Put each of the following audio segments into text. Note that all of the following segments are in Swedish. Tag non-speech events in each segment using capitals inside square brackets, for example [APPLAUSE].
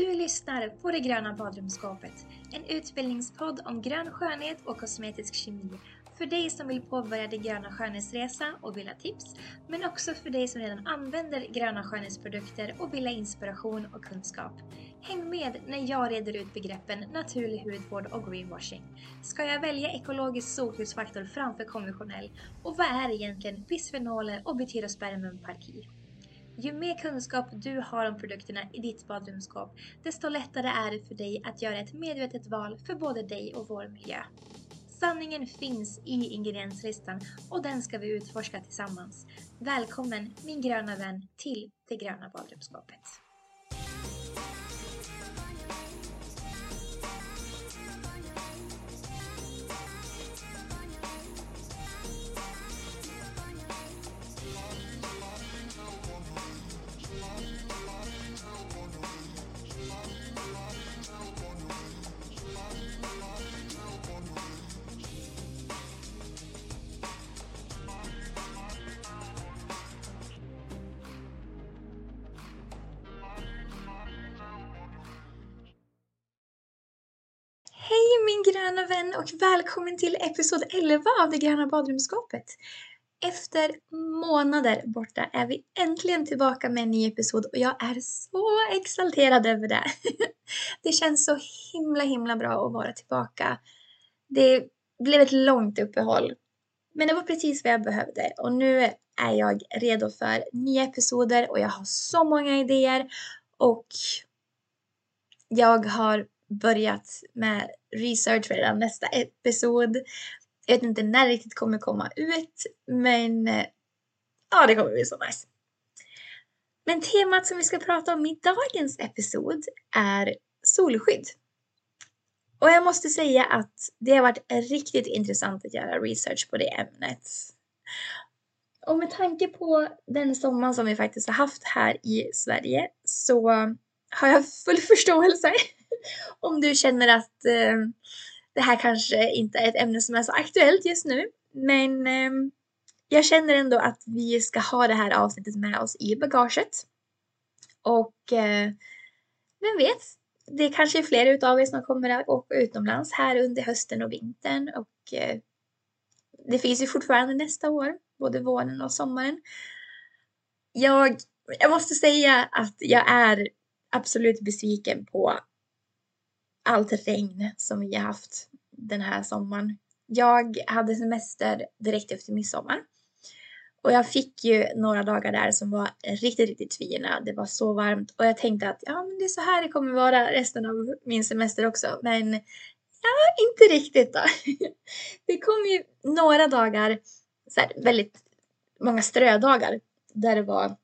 Du lyssnar på Det gröna badrumsskåpet, en utbildningspodd om grön skönhet och kosmetisk kemi. För dig som vill påbörja din gröna skönhetsresa och vill ha tips, men också för dig som redan använder gröna skönhetsprodukter och vill ha inspiration och kunskap. Häng med när jag reder ut begreppen naturlig hudvård och greenwashing. Ska jag välja ekologisk solskyddsfaktor framför konventionell? Och vad är egentligen bisfenoler och butyrospermium parki? Ju mer kunskap du har om produkterna i ditt badrumsskåp, desto lättare är det för dig att göra ett medvetet val för både dig och vår miljö. Sanningen finns i ingredienslistan och den ska vi utforska tillsammans. Välkommen min gröna vän till det gröna badrumsskåpet. Vän och välkommen till episod 11 av det gröna badrumsskåpet. Efter månader borta är vi äntligen tillbaka med en ny episod och jag är så exalterad över det. [LAUGHS] Det känns så himla himla bra att vara tillbaka. Det blev ett långt uppehåll, men det var precis vad jag behövde och nu är jag redo för nya episoder och jag har så många idéer och jag har börjat med research för redan nästa episod. Jag vet inte när det riktigt kommer komma ut, men eh, ja, det kommer bli så nice. Men temat som vi ska prata om i dagens episod är solskydd. Och jag måste säga att det har varit riktigt intressant att göra research på det ämnet. Och med tanke på den sommaren som vi faktiskt har haft här i Sverige så har jag full förståelse om du känner att eh, det här kanske inte är ett ämne som är så aktuellt just nu. Men eh, jag känner ändå att vi ska ha det här avsnittet med oss i bagaget. Och eh, vem vet, det kanske är fler utav er som kommer att åka utomlands här under hösten och vintern. Och eh, det finns ju fortfarande nästa år, både våren och sommaren. Jag, jag måste säga att jag är absolut besviken på allt regn som vi har haft den här sommaren. Jag hade semester direkt efter midsommar. Och jag fick ju några dagar där som var riktigt, riktigt fina. Det var så varmt och jag tänkte att ja, men det är så här det kommer vara resten av min semester också. Men ja, inte riktigt då. [LAUGHS] Det kom ju några dagar, så här, väldigt många strödagar där det var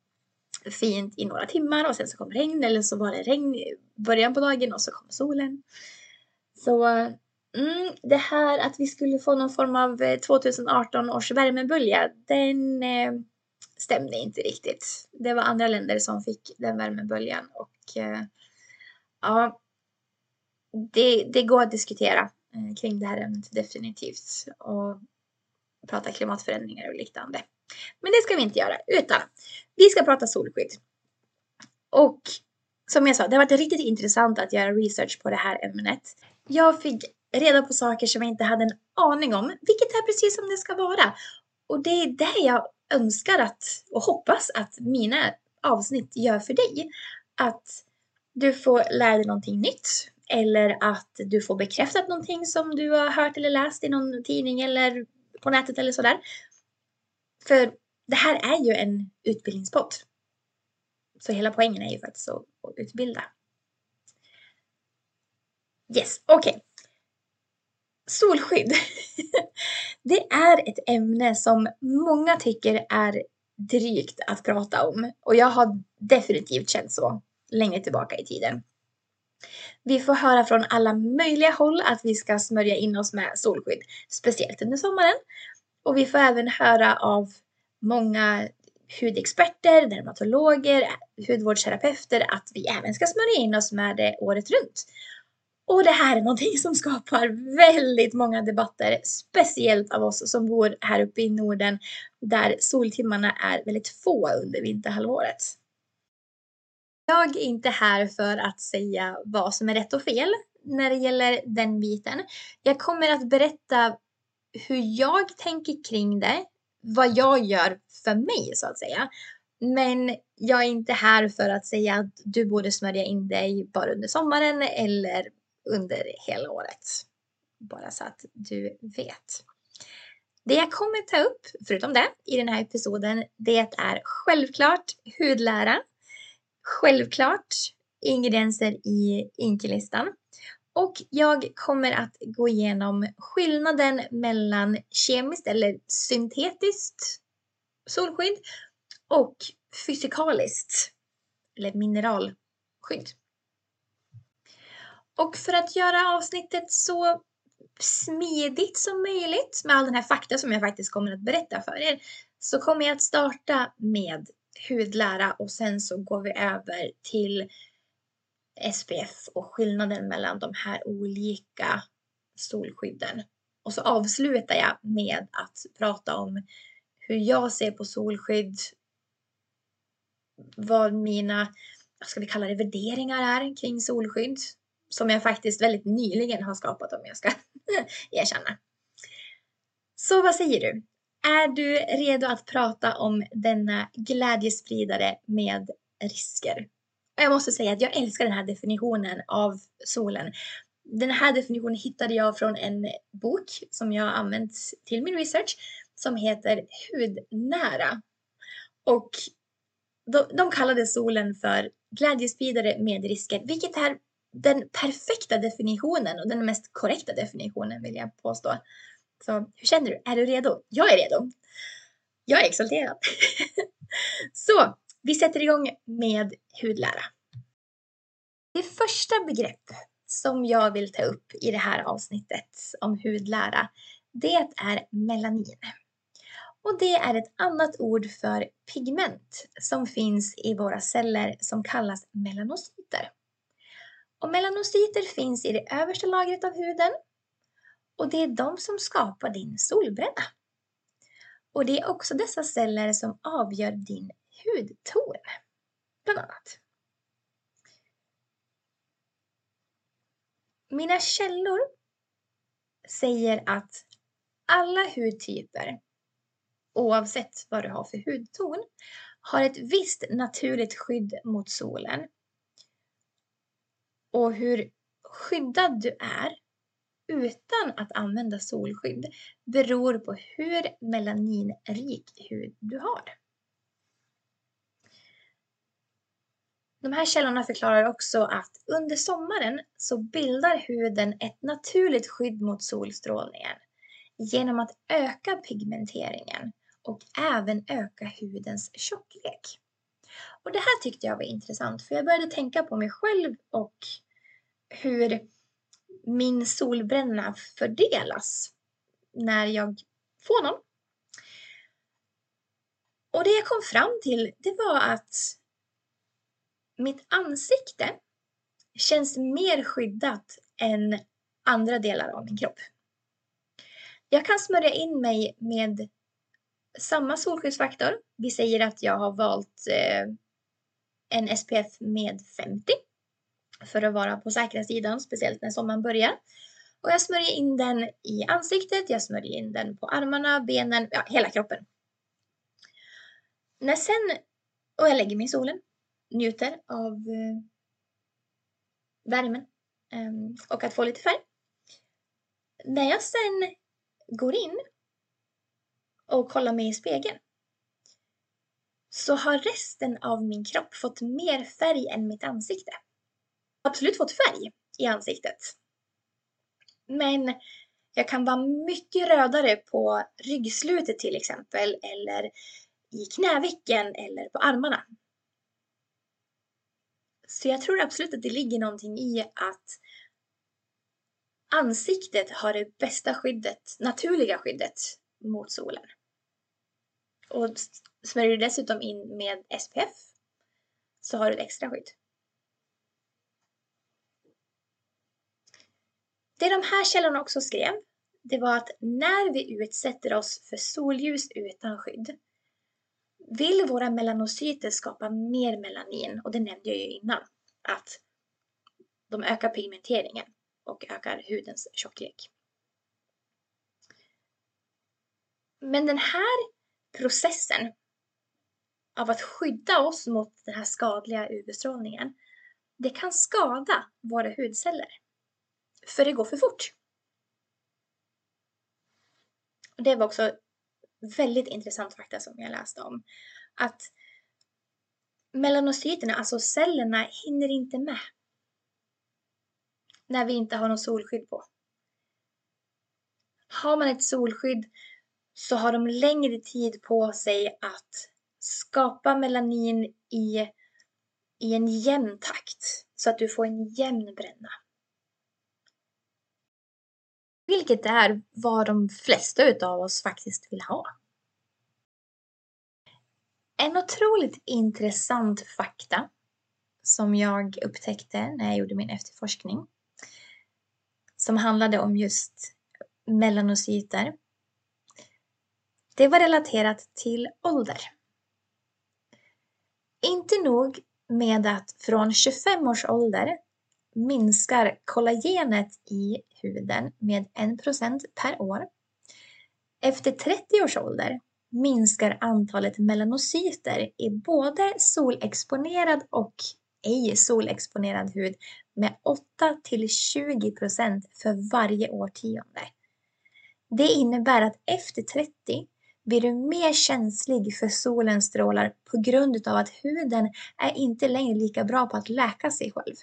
fint i några timmar och sen så kom regn eller så var det regn i början på dagen och så kom solen. Så mm, det här att vi skulle få någon form av eh, 2018 års värmebölja, den eh, stämde inte riktigt. Det var andra länder som fick den värmeböljan och eh, ja, det, det går att diskutera eh, kring det här ämnet definitivt och prata klimatförändringar och liknande. Men det ska vi inte göra, utan vi ska prata solskydd. Och som jag sa, det har varit riktigt intressant att göra research på det här ämnet. Jag fick reda på saker som jag inte hade en aning om, vilket är precis som det ska vara. Och det är det jag önskar att, och hoppas att mina avsnitt gör för dig. Att du får lära dig någonting nytt. Eller att du får bekräftat någonting som du har hört eller läst i någon tidning eller på nätet eller sådär. För det här är ju en utbildningspodd. Så hela poängen är ju faktiskt att, att utbilda. Yes, okej. Okay. Solskydd. [LAUGHS] det är ett ämne som många tycker är drygt att prata om och jag har definitivt känt så längre tillbaka i tiden. Vi får höra från alla möjliga håll att vi ska smörja in oss med solskydd, speciellt under sommaren. Och vi får även höra av många hudexperter, dermatologer, hudvårdsterapeuter att vi även ska smörja in oss med det året runt. Och det här är någonting som skapar väldigt många debatter, speciellt av oss som bor här uppe i Norden där soltimmarna är väldigt få under vinterhalvåret. Jag är inte här för att säga vad som är rätt och fel när det gäller den biten. Jag kommer att berätta hur jag tänker kring det, vad jag gör för mig så att säga. Men jag är inte här för att säga att du borde smörja in dig bara under sommaren eller under hela året. Bara så att du vet. Det jag kommer ta upp, förutom det, i den här episoden, det är självklart hudlära. Självklart ingredienser i inkelistan. Och jag kommer att gå igenom skillnaden mellan kemiskt eller syntetiskt solskydd och fysikaliskt eller mineralskydd. Och för att göra avsnittet så smidigt som möjligt med all den här fakta som jag faktiskt kommer att berätta för er så kommer jag att starta med hudlära och sen så går vi över till SPF och skillnaden mellan de här olika solskydden. Och så avslutar jag med att prata om hur jag ser på solskydd, vad mina, vad ska vi kalla det, värderingar är kring solskydd. Som jag faktiskt väldigt nyligen har skapat om jag ska [LAUGHS] erkänna. Så vad säger du? Är du redo att prata om denna glädjespridare med risker? Jag måste säga att jag älskar den här definitionen av solen. Den här definitionen hittade jag från en bok som jag har använt till min research som heter Hudnära. Och de, de kallade solen för glädjespridare med risker, vilket är den perfekta definitionen och den mest korrekta definitionen vill jag påstå. Så hur känner du? Är du redo? Jag är redo. Jag är exalterad. [LAUGHS] Så vi sätter igång med hudlära. Det första begrepp som jag vill ta upp i det här avsnittet om hudlära, det är melanin. Och det är ett annat ord för pigment som finns i våra celler som kallas melanocyter. Och melanocyter finns i det översta lagret av huden och det är de som skapar din solbränna. Och det är också dessa celler som avgör din hudton, bland annat. Mina källor säger att alla hudtyper, oavsett vad du har för hudton, har ett visst naturligt skydd mot solen. Och hur skyddad du är utan att använda solskydd beror på hur melaninrik hud du har. De här källorna förklarar också att under sommaren så bildar huden ett naturligt skydd mot solstrålningen genom att öka pigmenteringen och även öka hudens tjocklek. Och det här tyckte jag var intressant för jag började tänka på mig själv och hur min solbränna fördelas när jag får någon. Och det jag kom fram till det var att mitt ansikte känns mer skyddat än andra delar av min kropp. Jag kan smörja in mig med samma solskyddsfaktor. Vi säger att jag har valt eh, en SPF med 50 för att vara på säkra sidan, speciellt när sommaren börjar. Och jag smörjer in den i ansiktet, jag smörjer in den på armarna, benen, ja, hela kroppen. När sen, och jag lägger mig i solen, njuter av eh, värmen ehm, och att få lite färg. När jag sen går in och kollar mig i spegeln så har resten av min kropp fått mer färg än mitt ansikte. Absolut fått färg i ansiktet. Men jag kan vara mycket rödare på ryggslutet till exempel eller i knävecken eller på armarna. Så jag tror absolut att det ligger någonting i att ansiktet har det bästa skyddet, naturliga skyddet mot solen. Och smörjer du dessutom in med SPF så har du ett extra skydd. Det de här källorna också skrev, det var att när vi utsätter oss för solljus utan skydd, vill våra melanocyter skapa mer melanin, och det nämnde jag ju innan, att de ökar pigmenteringen och ökar hudens tjocklek. Men den här processen av att skydda oss mot den här skadliga UV-strålningen, det kan skada våra hudceller. För det går för fort. Och det var också väldigt intressant fakta som jag läste om. Att melanocyterna, alltså cellerna, hinner inte med. När vi inte har något solskydd på. Har man ett solskydd så har de längre tid på sig att skapa melanin i, i en jämn takt så att du får en jämn bränna. Vilket är vad de flesta utav oss faktiskt vill ha. En otroligt intressant fakta som jag upptäckte när jag gjorde min efterforskning som handlade om just melanocyter. Det var relaterat till ålder. Inte nog med att från 25 års ålder minskar kollagenet i huden med 1% per år. Efter 30 års ålder minskar antalet melanocyter i både solexponerad och ej solexponerad hud med 8 till 20% för varje årtionde. Det innebär att efter 30 blir du mer känslig för solens strålar på grund av att huden är inte längre lika bra på att läka sig själv.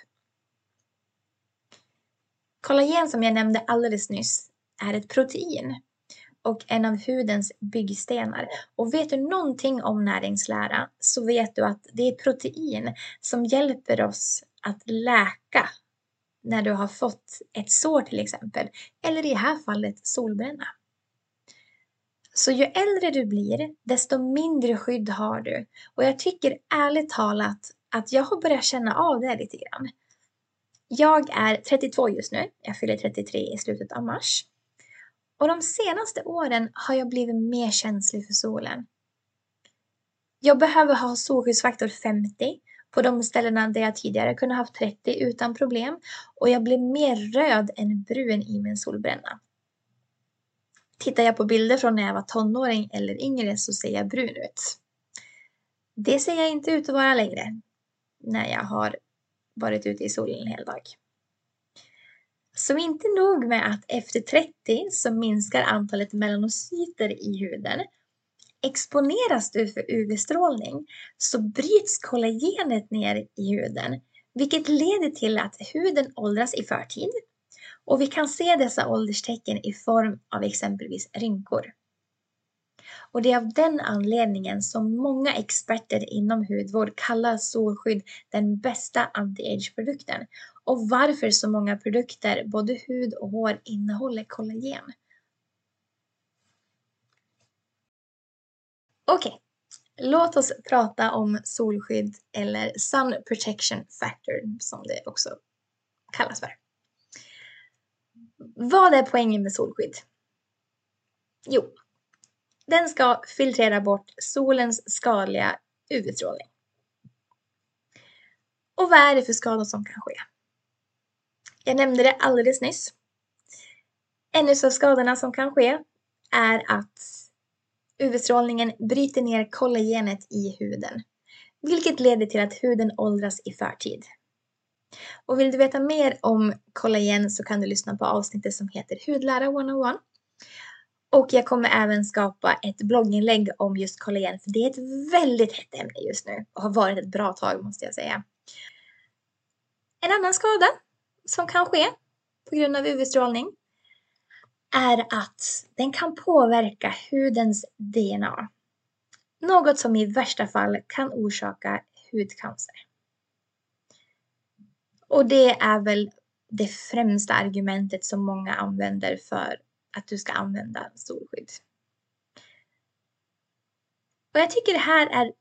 Kollagen som jag nämnde alldeles nyss är ett protein och en av hudens byggstenar. Och vet du någonting om näringslära så vet du att det är protein som hjälper oss att läka när du har fått ett sår till exempel, eller i det här fallet solbränna. Så ju äldre du blir, desto mindre skydd har du. Och jag tycker ärligt talat att jag har börjat känna av det lite grann. Jag är 32 just nu, jag fyller 33 i slutet av mars. Och de senaste åren har jag blivit mer känslig för solen. Jag behöver ha solskyddsfaktor 50 på de ställena där jag tidigare kunde haft 30 utan problem och jag blir mer röd än brun i min solbränna. Tittar jag på bilder från när jag var tonåring eller yngre så ser jag brun ut. Det ser jag inte ut att vara längre när jag har varit ute i solen en hel dag. Så inte nog med att efter 30 så minskar antalet melanocyter i huden. Exponeras du för UV-strålning så bryts kollagenet ner i huden, vilket leder till att huden åldras i förtid. Och vi kan se dessa ålderstecken i form av exempelvis rynkor. Och det är av den anledningen som många experter inom hudvård kallar solskydd den bästa anti-age-produkten och varför så många produkter, både hud och hår, innehåller kollagen. Okej, okay. låt oss prata om solskydd eller Sun Protection Factor som det också kallas för. Vad är poängen med solskydd? Jo, den ska filtrera bort solens skadliga UV-strålning. Och vad är det för skador som kan ske? Jag nämnde det alldeles nyss. En av skadorna som kan ske är att UV-strålningen bryter ner kollagenet i huden, vilket leder till att huden åldras i förtid. Och vill du veta mer om kollagen så kan du lyssna på avsnittet som heter Hudlära 101. Och jag kommer även skapa ett blogginlägg om just kollagen, för det är ett väldigt hett ämne just nu och har varit ett bra tag måste jag säga. En annan skada som kan ske på grund av UV-strålning är att den kan påverka hudens DNA. Något som i värsta fall kan orsaka hudcancer. Och det är väl det främsta argumentet som många använder för att du ska använda solskydd. Och jag tycker det här är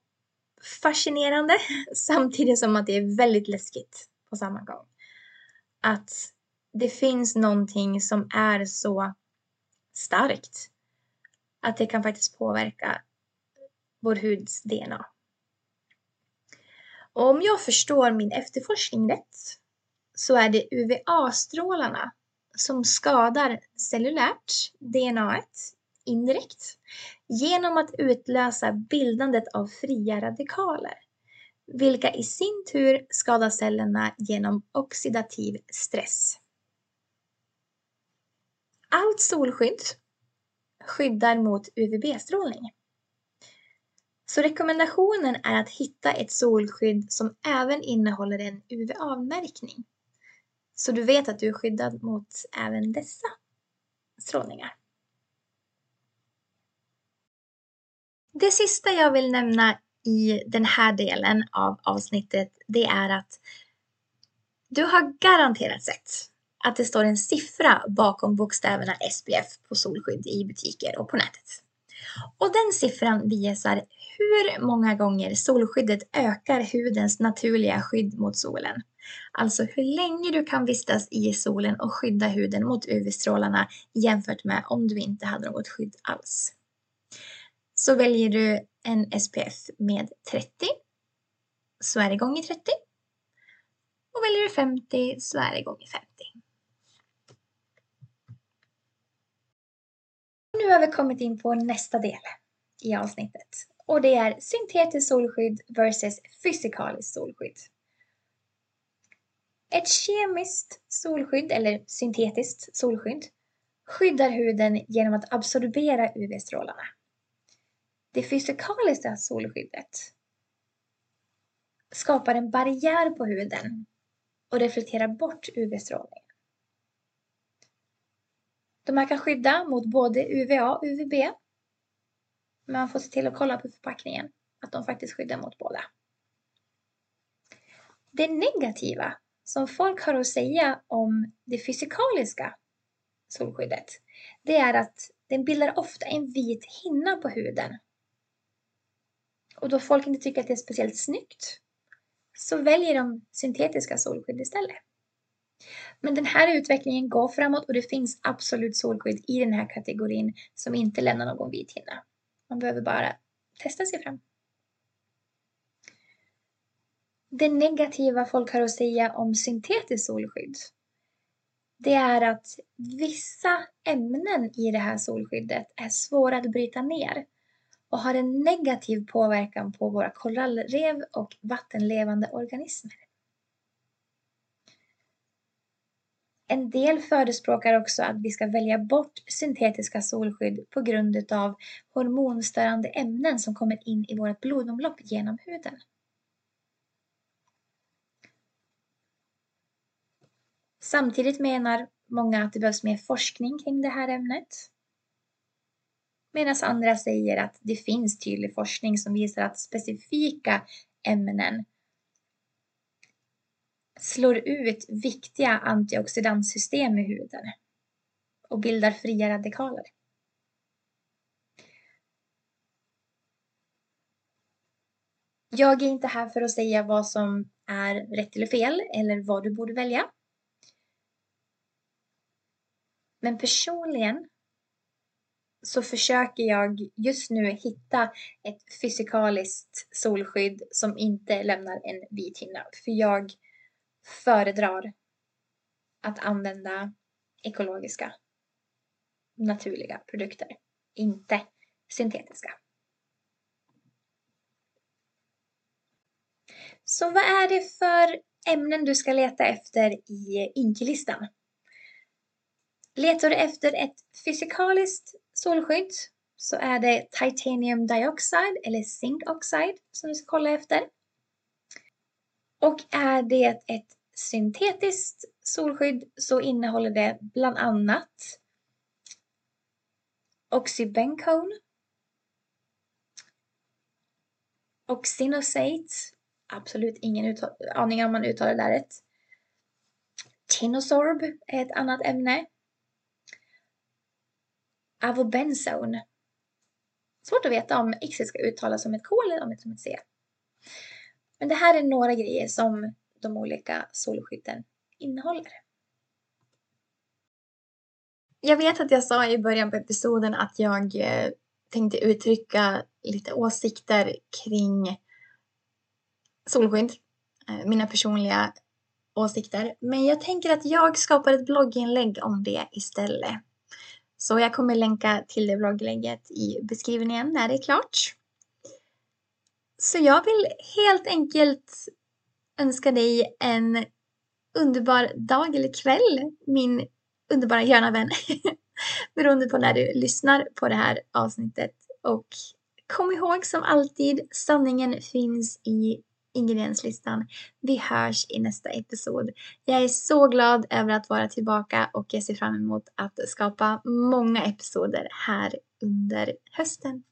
fascinerande [LAUGHS] samtidigt som att det är väldigt läskigt på samma gång. Att det finns någonting som är så starkt att det kan faktiskt påverka vår huds DNA. Och om jag förstår min efterforskning rätt så är det UVA-strålarna som skadar cellulärt DNA indirekt genom att utlösa bildandet av fria radikaler, vilka i sin tur skadar cellerna genom oxidativ stress. Allt solskydd skyddar mot UVB-strålning. Så rekommendationen är att hitta ett solskydd som även innehåller en UVA-märkning. Så du vet att du är skyddad mot även dessa strålningar. Det sista jag vill nämna i den här delen av avsnittet, det är att du har garanterat sett att det står en siffra bakom bokstäverna SPF på solskydd i butiker och på nätet. Och den siffran visar hur många gånger solskyddet ökar hudens naturliga skydd mot solen. Alltså hur länge du kan vistas i solen och skydda huden mot UV-strålarna jämfört med om du inte hade något skydd alls. Så väljer du en SPF med 30 så är det gånger 30. Och väljer du 50 så är det gånger 50. Nu har vi kommit in på nästa del i avsnittet och det är syntetiskt solskydd versus fysikaliskt solskydd. Ett kemiskt solskydd eller syntetiskt solskydd skyddar huden genom att absorbera UV-strålarna. Det fysikaliska solskyddet skapar en barriär på huden och reflekterar bort UV-strålning. De här kan skydda mot både UVA och UVB. Men man får se till att kolla på förpackningen att de faktiskt skyddar mot båda. Det negativa som folk har att säga om det fysikaliska solskyddet, det är att den bildar ofta en vit hinna på huden. Och då folk inte tycker att det är speciellt snyggt så väljer de syntetiska solskydd istället. Men den här utvecklingen går framåt och det finns absolut solskydd i den här kategorin som inte lämnar någon vit hinna. Man behöver bara testa sig fram. Det negativa folk har att säga om syntetiskt solskydd det är att vissa ämnen i det här solskyddet är svåra att bryta ner och har en negativ påverkan på våra korallrev och vattenlevande organismer. En del förespråkar också att vi ska välja bort syntetiska solskydd på grund av hormonstörande ämnen som kommer in i vårt blodomlopp genom huden. Samtidigt menar många att det behövs mer forskning kring det här ämnet. Medan andra säger att det finns tydlig forskning som visar att specifika ämnen slår ut viktiga antioxidantsystem i huden och bildar fria radikaler. Jag är inte här för att säga vad som är rätt eller fel eller vad du borde välja. Men personligen så försöker jag just nu hitta ett fysikaliskt solskydd som inte lämnar en vit hinna. För jag föredrar att använda ekologiska, naturliga produkter, inte syntetiska. Så vad är det för ämnen du ska leta efter i Inki-listan? Letar du efter ett fysikaliskt solskydd så är det titanium dioxide eller zinc oxide som du ska kolla efter. Och är det ett syntetiskt solskydd så innehåller det bland annat oxybencone, oxinosate, absolut ingen aning om man uttalar det där rätt. Tinosorb är ett annat ämne. Avobenzone. Svårt att veta om X ska uttalas som ett K eller om som ett C. Men det här är några grejer som de olika solskydden innehåller. Jag vet att jag sa i början på episoden att jag eh, tänkte uttrycka lite åsikter kring solskydd. Eh, mina personliga åsikter. Men jag tänker att jag skapar ett blogginlägg om det istället. Så jag kommer länka till det blogglägget i beskrivningen när det är klart. Så jag vill helt enkelt önska dig en underbar dag eller kväll, min underbara gröna vän. [LAUGHS] Beroende på när du lyssnar på det här avsnittet. Och kom ihåg som alltid, sanningen finns i ingredienslistan. Vi hörs i nästa episod. Jag är så glad över att vara tillbaka och jag ser fram emot att skapa många episoder här under hösten.